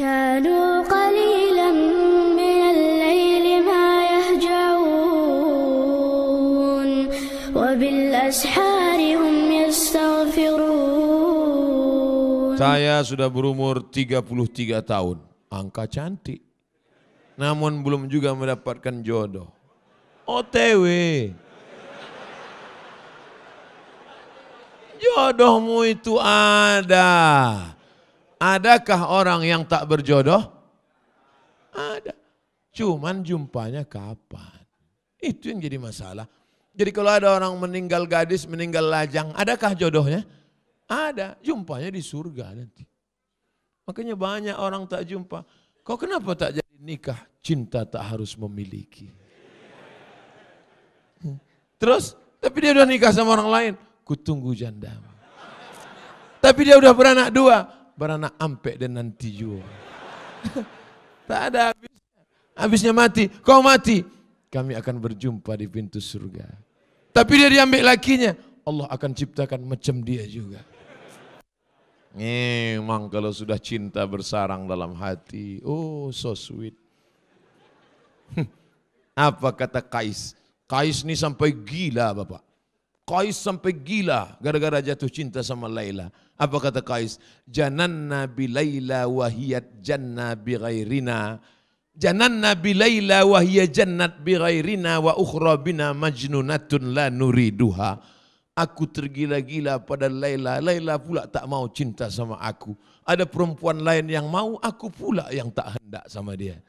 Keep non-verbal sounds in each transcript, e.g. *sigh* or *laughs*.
كانوا قليلا من الليل ما يهجعون وبالأسحار هم يستغفرون Saya sudah berumur 33 tahun. Angka cantik. Namun belum juga mendapatkan jodoh. OTW. Jodohmu itu ada. Adakah orang yang tak berjodoh? Ada. Cuman jumpanya kapan? Itu yang jadi masalah. Jadi kalau ada orang meninggal gadis, meninggal lajang, adakah jodohnya? Ada, jumpanya di surga nanti. Makanya banyak orang tak jumpa. Kau kenapa tak jadi nikah? Cinta tak harus memiliki. Hmm. Terus, tapi dia udah nikah sama orang lain. Kutunggu janda. Tapi dia udah beranak dua. Beranak ampek dan nanti juga. *laughs* tak ada habisnya. Habisnya mati. Kau mati. Kami akan berjumpa di pintu surga. Tapi dia diambil lakinya. Allah akan ciptakan macam dia juga. Memang kalau sudah cinta bersarang dalam hati, oh so sweet. *laughs* Apa kata Kais? Kais ini sampai gila Bapak. Kais sampai gila gara-gara jatuh cinta sama Laila. Apa kata Kais? Jananna bi Laila wahiyat janna bi ghairina. Jananna bi Laila wahiyat jannat bi ghairina wa ukhra bina majnunatun la nuriduha. Aku tergila-gila pada Laila. Laila pula tak mau cinta sama aku. Ada perempuan lain yang mau, aku pula yang tak hendak sama dia.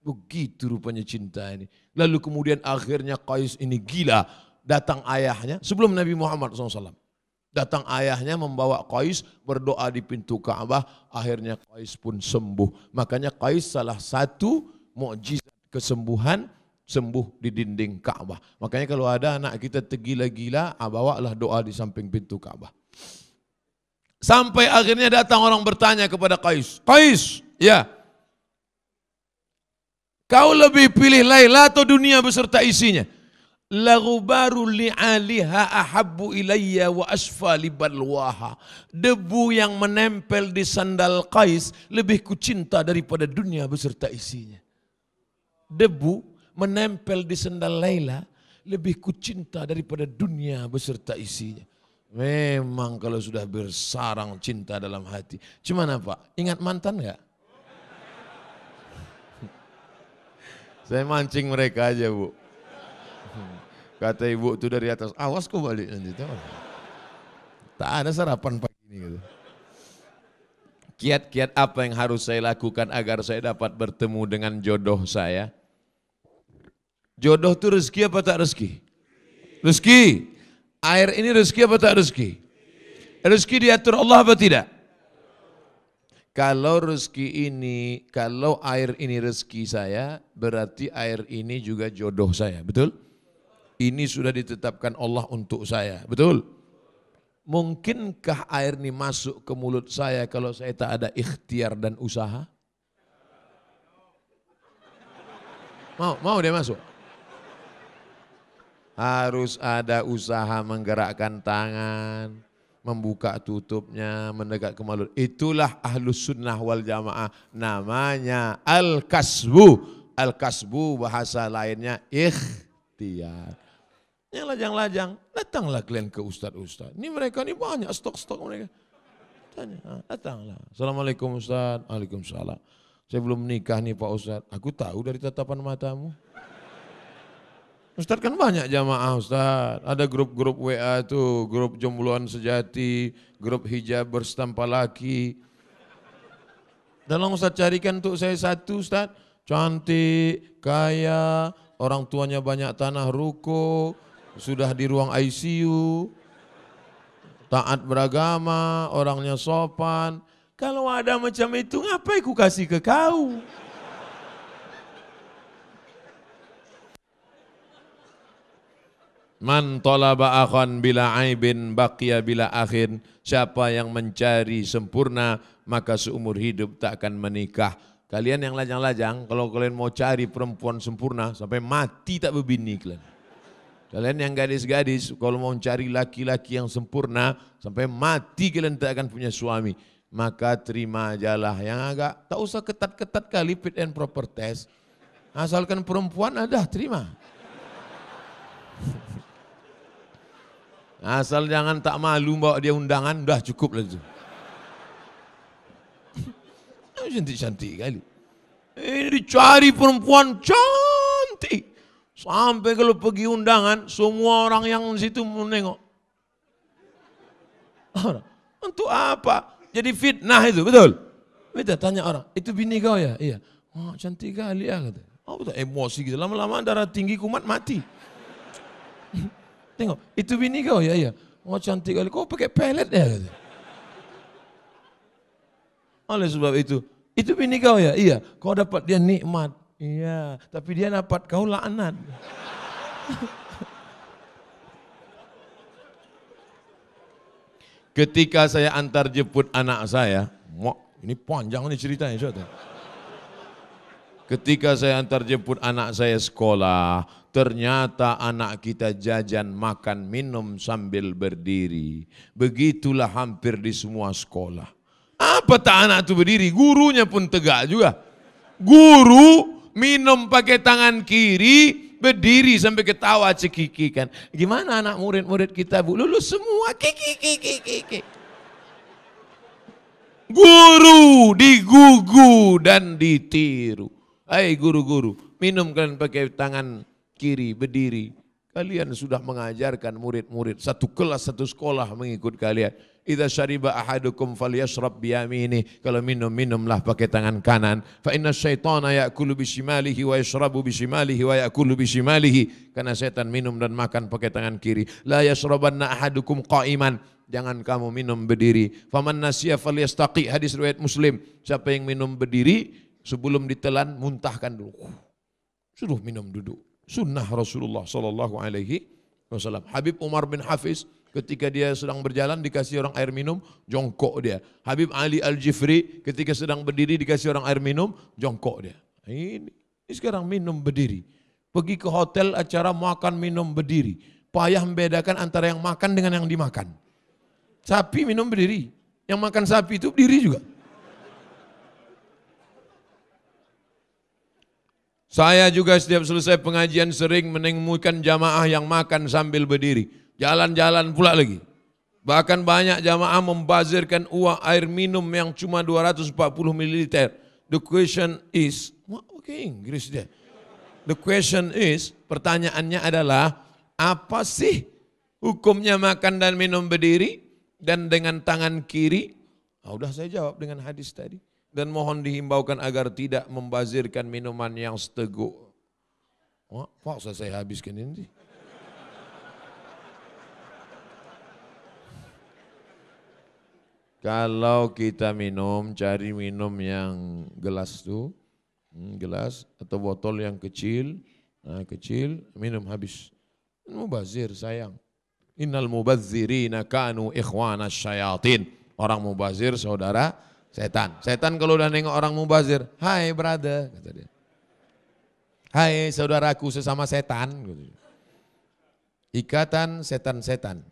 Begitu rupanya cinta ini. Lalu kemudian akhirnya Qais ini gila. Datang ayahnya sebelum Nabi Muhammad SAW. Datang ayahnya membawa Qais berdoa di pintu Ka'bah. Akhirnya Qais pun sembuh. Makanya Qais salah satu mukjizat kesembuhan sembuh di dinding Ka'bah. Makanya kalau ada anak kita tergila-gila, ah, bawalah doa di samping pintu Ka'bah. Sampai akhirnya datang orang bertanya kepada Qais. Qais, ya. Kau lebih pilih Laila atau dunia beserta isinya? Laghubaru li'aliha ahabbu ilayya wa asfa balwaha. Debu yang menempel di sandal Qais lebih kucinta daripada dunia beserta isinya. Debu menempel di sendal Laila lebih kucinta daripada dunia beserta isinya. Memang kalau sudah bersarang cinta dalam hati. Cuman apa? Ingat mantan nggak? *laughs* Saya mancing mereka aja bu. Kata ibu itu dari atas, awas kok balik nanti. Tak ada sarapan pagi ini gitu. Kiat-kiat apa yang harus saya lakukan agar saya dapat bertemu dengan jodoh saya? Jodoh itu rezeki apa tak rezeki? Rezeki. Air ini rezeki apa tak rezeki? Rezeki diatur Allah apa tidak? Kalau rezeki ini, kalau air ini rezeki saya, berarti air ini juga jodoh saya, betul? Ini sudah ditetapkan Allah untuk saya, betul? Mungkinkah air ini masuk ke mulut saya kalau saya tak ada ikhtiar dan usaha? Mau, mau dia masuk? Harus ada usaha menggerakkan tangan, membuka tutupnya, mendekat ke mulut. Itulah ahlus sunnah wal jamaah. Namanya al-kasbu. Al-kasbu bahasa lainnya ikhtiar. Yang lajang-lajang, datanglah kalian ke ustad-ustad. Ini mereka ini banyak stok-stok mereka. Tanya, ah, datanglah. Assalamualaikum Ustaz. Waalaikumsalam. Saya belum menikah nih Pak Ustaz. Aku tahu dari tatapan matamu. Ustaz kan banyak jamaah Ustaz. Ada grup-grup WA itu, grup jombloan sejati, grup hijab bersetampa laki. Tolong Ustaz carikan untuk saya satu Ustaz. Cantik, kaya, orang tuanya banyak tanah ruko, sudah di ruang ICU, taat beragama, orangnya sopan. Kalau ada macam itu, ngapain ku kasih ke kau? Man talaba akhan bila aibin baqiya bila akhin. Siapa yang mencari sempurna maka seumur hidup tak akan menikah. Kalian yang lajang-lajang kalau kalian mau cari perempuan sempurna sampai mati tak berbini kalian. Kalian yang gadis-gadis kalau mau cari laki-laki yang sempurna sampai mati kalian tak akan punya suami. maka terima ajalah yang agak tak usah ketat-ketat kali fit and proper test. Asalkan perempuan ada terima. *laughs* Asal jangan tak malu bawa dia undangan, dah cukup lah itu. *laughs* Cantik-cantik kali. Ini dicari perempuan cantik. Sampai kalau pergi undangan, semua orang yang di situ menengok. Untuk apa? Jadi fitnah itu, betul? Kita tanya orang, itu bini kau ya? Iya. Oh, cantik kali ya kata. Oh, betul. Emosi gitu. Lama-lama darah tinggi kumat mati. Tengok, itu bini kau ya? Iya. Oh, cantik kali. Kau pakai pelet ya? Kata. Oleh sebab itu, itu bini kau ya? Iya. Kau dapat dia nikmat. Iya. Tapi dia dapat kau laknat. Ketika saya antar jemput anak saya, ini panjang nih ceritanya. Coba. Ketika saya antar jemput anak saya sekolah, ternyata anak kita jajan makan minum sambil berdiri. Begitulah hampir di semua sekolah. Apa tak anak itu berdiri? Gurunya pun tegak juga. Guru minum pakai tangan kiri, berdiri sampai ketawa cekikikan. Gimana anak murid-murid kita bu? Lulus semua kiki Guru digugu dan ditiru. Hai guru-guru, minum kalian pakai tangan kiri, berdiri. Kalian sudah mengajarkan murid-murid satu kelas, satu sekolah mengikut kalian. Idza syariba ahadukum falyashrab biyamini. Kalau minum, minumlah pakai tangan kanan. Fa inna syaitana ya'kulu bishimalihi wa yashrabu bishimalihi wa ya'kulu bishimalihi. Karena setan minum dan makan pakai tangan kiri. La yashrabanna ahadukum qa'iman. Jangan kamu minum berdiri. Faman nasiya falyastaqi. Hadis riwayat Muslim. Siapa yang minum berdiri sebelum ditelan muntahkan dulu. Suruh minum duduk. Sunnah Rasulullah sallallahu alaihi wasallam. Habib Umar bin Hafiz ketika dia sedang berjalan dikasih orang air minum, jongkok dia. Habib Ali Al-Jifri ketika sedang berdiri dikasih orang air minum, jongkok dia. Ini, ini sekarang minum berdiri. Pergi ke hotel acara makan minum berdiri. Payah membedakan antara yang makan dengan yang dimakan. Sapi minum berdiri. Yang makan sapi itu berdiri juga. Saya juga setiap selesai pengajian sering menemukan jamaah yang makan sambil berdiri. Jalan-jalan pula lagi. Bahkan banyak jamaah membazirkan uang air minum yang cuma 240 ml. The question is, okay, Inggris dia. The question is, pertanyaannya adalah, apa sih hukumnya makan dan minum berdiri dan dengan tangan kiri? Nah, udah saya jawab dengan hadis tadi. Dan mohon dihimbaukan agar tidak membazirkan minuman yang seteguk. Wah, paksa saya habiskan ini. Kalau kita minum, cari minum yang gelas tuh, hmm, gelas atau botol yang kecil, nah kecil, minum habis. Mubazir sayang. Innal mubazirina kanu ikhwana syayatin. Orang mubazir saudara setan. Setan kalau udah nengok orang mubazir, hai brother, kata dia. Hai saudaraku sesama setan. Ikatan setan-setan.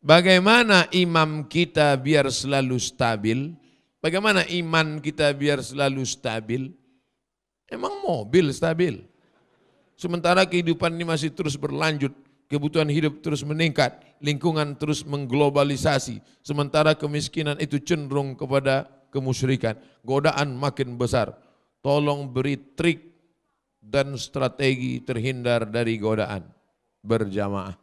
Bagaimana imam kita biar selalu stabil? Bagaimana iman kita biar selalu stabil? Emang mobil stabil. Sementara kehidupan ini masih terus berlanjut, kebutuhan hidup terus meningkat, lingkungan terus mengglobalisasi, sementara kemiskinan itu cenderung kepada kemusyrikan, godaan makin besar. Tolong beri trik dan strategi terhindar dari godaan berjamaah.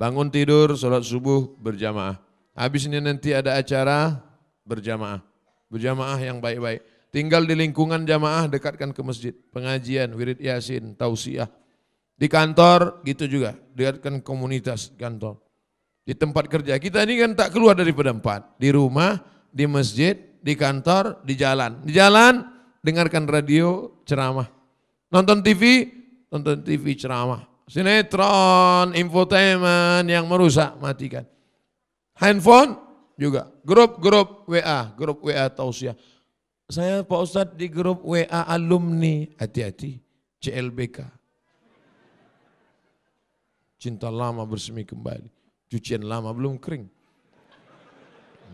Bangun tidur, sholat subuh berjamaah. Habis ini nanti ada acara berjamaah. Berjamaah yang baik-baik. Tinggal di lingkungan jamaah, dekatkan ke masjid. Pengajian, wirid yasin, tausiah. Di kantor, gitu juga. Dekatkan komunitas kantor. Di tempat kerja. Kita ini kan tak keluar daripada empat. Di rumah, di masjid, di kantor, di jalan. Di jalan, dengarkan radio, ceramah. Nonton TV, nonton TV ceramah sinetron, infotainment yang merusak, matikan. Handphone juga, grup-grup WA, grup WA tausiah. Saya Pak Ustadz di grup WA alumni, hati-hati, CLBK. Cinta lama bersemi kembali, cucian lama belum kering.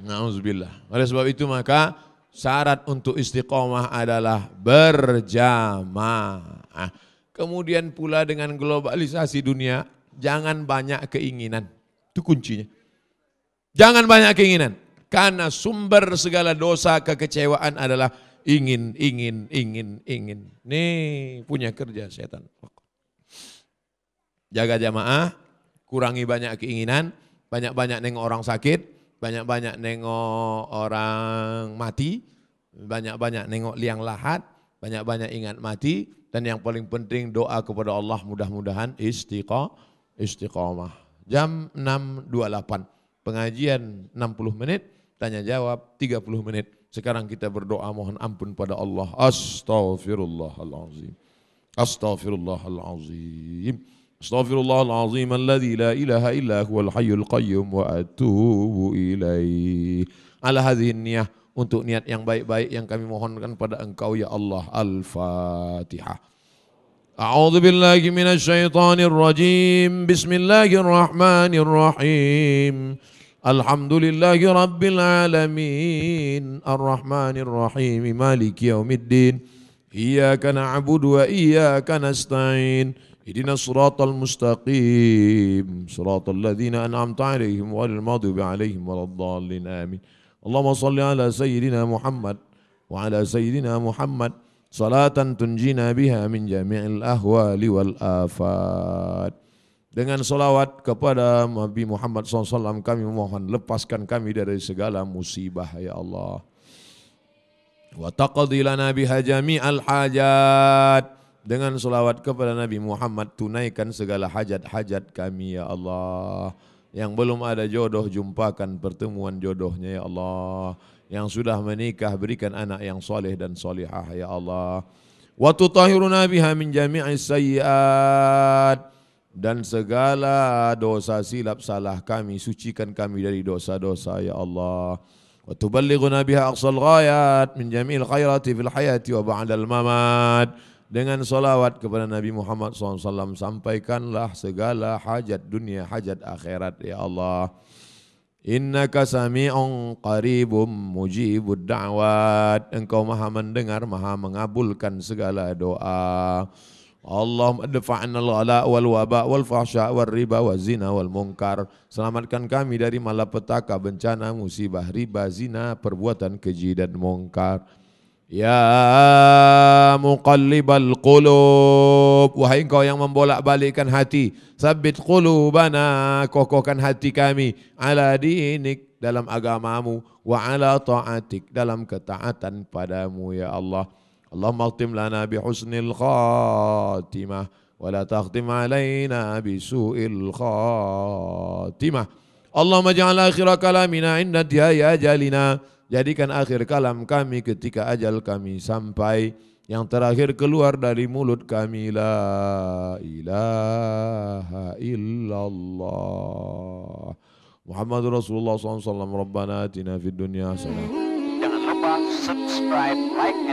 Nauzubillah. Oleh sebab itu maka syarat untuk istiqomah adalah berjamaah. Kemudian pula dengan globalisasi dunia, jangan banyak keinginan. Itu kuncinya. Jangan banyak keinginan. Karena sumber segala dosa kekecewaan adalah ingin, ingin, ingin, ingin. Nih punya kerja setan. Jaga jamaah, kurangi banyak keinginan, banyak-banyak nengok orang sakit, banyak-banyak nengok orang mati, banyak-banyak nengok liang lahat, banyak-banyak ingat mati, dan yang paling penting doa kepada Allah mudah-mudahan istiqamah. istiqamah. Jam 6.28, pengajian 60 menit, tanya jawab 30 menit. Sekarang kita berdoa mohon ampun pada Allah. Astaghfirullahalazim. Astaghfirullahalazim. Astaghfirullahalazim alladzi la ilaha illa huwal hayyul qayyum wa atubu ilaih. Ala hadhihi niyah untuk niat yang baik-baik yang kami mohonkan pada Engkau ya Allah. Al-Fatihah. A'udzu billahi minasyaitonir rajim. Bismillahirrahmanirrahim. Alhamdulillahi rabbil alamin. Arrahmanir rahim. Maliki yaumiddin. Iyyaka na'budu wa iyyaka nasta'in. الدين إياك نعبد وإياك نستعين اهدنا الصراط المستقيم صراط الذين أنعمت عليهم غير المغضوب عليهم ولا الضالين آمين اللهم صل على سيدنا محمد وعلى سيدنا محمد صلاة تنجينا بها من جميع الأهوال والآفات dengan salawat kepada Nabi Muhammad SAW kami mohon lepaskan kami dari segala musibah ya Allah. Wa taqdi lana biha jami'al hajat. Dengan salawat kepada Nabi Muhammad tunaikan segala hajat-hajat kami ya Allah. Yang belum ada jodoh jumpakan pertemuan jodohnya ya Allah. Yang sudah menikah berikan anak yang soleh dan solihah ya Allah. Wa tutahhiruna biha min jami'is sayyiat dan segala dosa silap salah kami sucikan kami dari dosa-dosa ya Allah wa tuballighuna biha aqsal ghayat min jami'il khairati fil hayati wa ba'dal mamat dengan salawat kepada Nabi Muhammad SAW sampaikanlah segala hajat dunia hajat akhirat ya Allah Innaka sami'un qaribum mujibud da'wat Engkau maha mendengar maha mengabulkan segala doa Allahumma adfa'na al-ghala wal waba wal fahsya wal riba wal zina wal munkar. Selamatkan kami dari malapetaka, bencana, musibah, riba, zina, perbuatan keji dan mungkar. Ya muqallibal qulub. Wahai engkau yang membolak-balikkan hati Sabit qulubana Kokohkan hati kami Ala dinik dalam agamamu Wa ala ta'atik dalam ketaatan padamu ya Allah. Allah khtim lana bihusnil khatimah Wa la takhtim alaina bisu'il khatimah. Allahumma ja'al akhira kalamina inna diaya jalina Jadikan akhir kalam kami ketika ajal kami sampai. Yang terakhir keluar dari mulut kami la ilaha illallah. Muhammad Rasulullah SAW Rabbana atina fid hasanah. Jangan lupa subscribe, like,